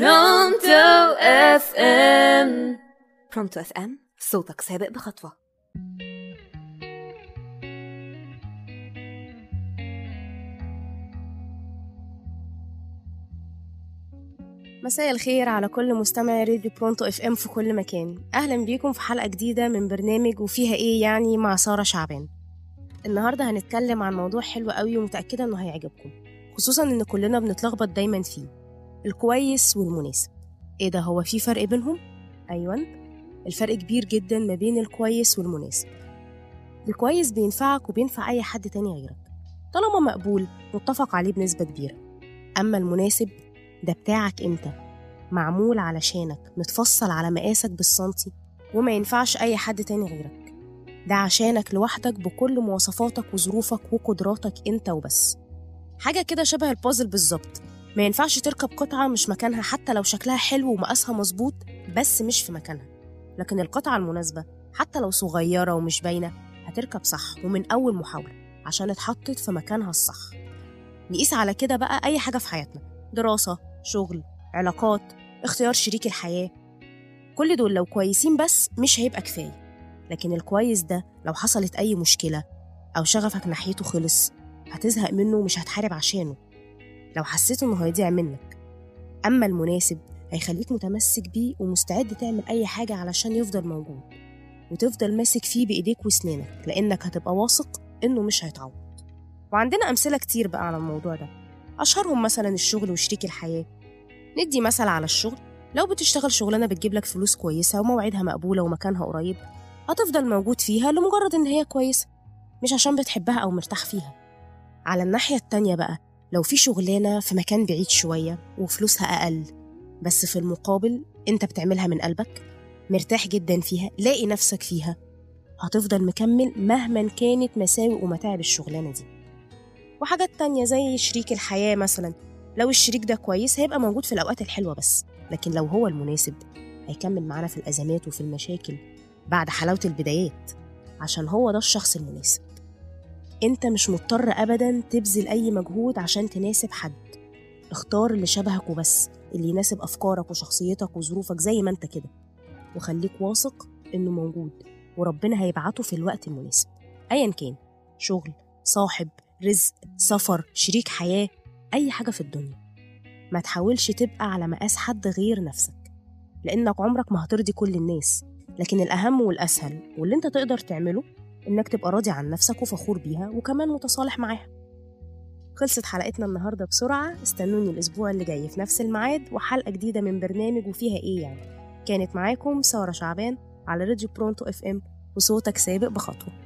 برونتو اف ام برونتو اف ام صوتك سابق بخطوة. مساء الخير على كل مستمع راديو برونتو اف ام في كل مكان. أهلا بيكم في حلقة جديدة من برنامج وفيها إيه يعني مع سارة شعبان. النهارده هنتكلم عن موضوع حلو قوي ومتأكدة إنه هيعجبكم خصوصا إن كلنا بنتلخبط دايما فيه. الكويس والمناسب. إيه ده هو في فرق بينهم؟ أيوه الفرق كبير جدا ما بين الكويس والمناسب. الكويس بينفعك وبينفع أي حد تاني غيرك طالما مقبول متفق عليه بنسبة كبيرة. أما المناسب ده بتاعك أنت معمول علشانك متفصل على مقاسك بالسنتي وما ينفعش أي حد تاني غيرك. ده عشانك لوحدك بكل مواصفاتك وظروفك وقدراتك أنت وبس. حاجة كده شبه البازل بالظبط. ما ينفعش تركب قطعة مش مكانها حتى لو شكلها حلو ومقاسها مظبوط بس مش في مكانها. لكن القطعة المناسبة حتى لو صغيرة ومش باينة هتركب صح ومن أول محاولة عشان اتحطت في مكانها الصح. نقيس على كده بقى أي حاجة في حياتنا دراسة شغل علاقات اختيار شريك الحياة. كل دول لو كويسين بس مش هيبقى كفاية. لكن الكويس ده لو حصلت أي مشكلة أو شغفك ناحيته خلص هتزهق منه ومش هتحارب عشانه. لو حسيت إنه هيضيع منك. أما المناسب هيخليك متمسك بيه ومستعد تعمل أي حاجة علشان يفضل موجود. وتفضل ماسك فيه بإيديك وسنانك لأنك هتبقى واثق إنه مش هيتعوض. وعندنا أمثلة كتير بقى على الموضوع ده. أشهرهم مثلا الشغل وشريك الحياة. ندي مثل على الشغل. لو بتشتغل شغلانة بتجيب لك فلوس كويسة ومواعيدها مقبولة ومكانها قريب هتفضل موجود فيها لمجرد إن هي كويسة مش عشان بتحبها أو مرتاح فيها. على الناحية التانية بقى لو في شغلانة في مكان بعيد شوية وفلوسها أقل بس في المقابل أنت بتعملها من قلبك مرتاح جدا فيها لاقي نفسك فيها هتفضل مكمل مهما كانت مساوئ ومتاعب الشغلانة دي. وحاجات تانية زي شريك الحياة مثلا لو الشريك ده كويس هيبقى موجود في الأوقات الحلوة بس لكن لو هو المناسب هيكمل معانا في الأزمات وفي المشاكل بعد حلاوة البدايات عشان هو ده الشخص المناسب. انت مش مضطر أبدا تبذل أي مجهود عشان تناسب حد. اختار اللي شبهك وبس اللي يناسب أفكارك وشخصيتك وظروفك زي ما انت كده. وخليك واثق إنه موجود وربنا هيبعته في الوقت المناسب. أيا كان شغل صاحب رزق سفر شريك حياة أي حاجة في الدنيا. ما تحاولش تبقى على مقاس حد غير نفسك لأنك عمرك ما هترضي كل الناس. لكن الأهم والأسهل واللي أنت تقدر تعمله إنك تبقى راضي عن نفسك وفخور بيها وكمان متصالح معاها. خلصت حلقتنا النهاردة بسرعة استنوني الأسبوع اللي جاي في نفس الميعاد وحلقة جديدة من برنامج وفيها إيه يعني. كانت معاكم سارة شعبان على راديو برونتو إف إم وصوتك سابق بخطوة.